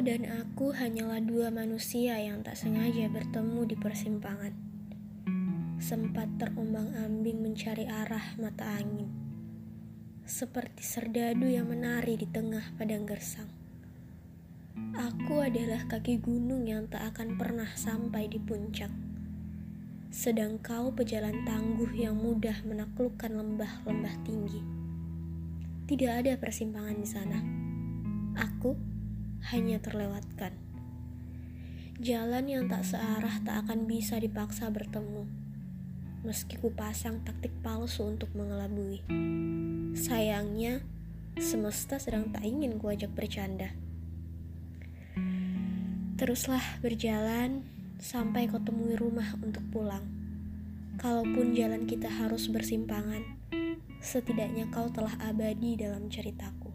dan aku hanyalah dua manusia yang tak sengaja bertemu di persimpangan. Sempat terombang-ambing mencari arah mata angin, seperti serdadu yang menari di tengah padang gersang. Aku adalah kaki gunung yang tak akan pernah sampai di puncak. Sedang kau pejalan tangguh yang mudah menaklukkan lembah-lembah tinggi. Tidak ada persimpangan di sana. Aku hanya terlewatkan. Jalan yang tak searah tak akan bisa dipaksa bertemu. Meski ku pasang taktik palsu untuk mengelabui. Sayangnya, semesta sedang tak ingin kuajak bercanda. Teruslah berjalan sampai kau temui rumah untuk pulang. Kalaupun jalan kita harus bersimpangan, setidaknya kau telah abadi dalam ceritaku.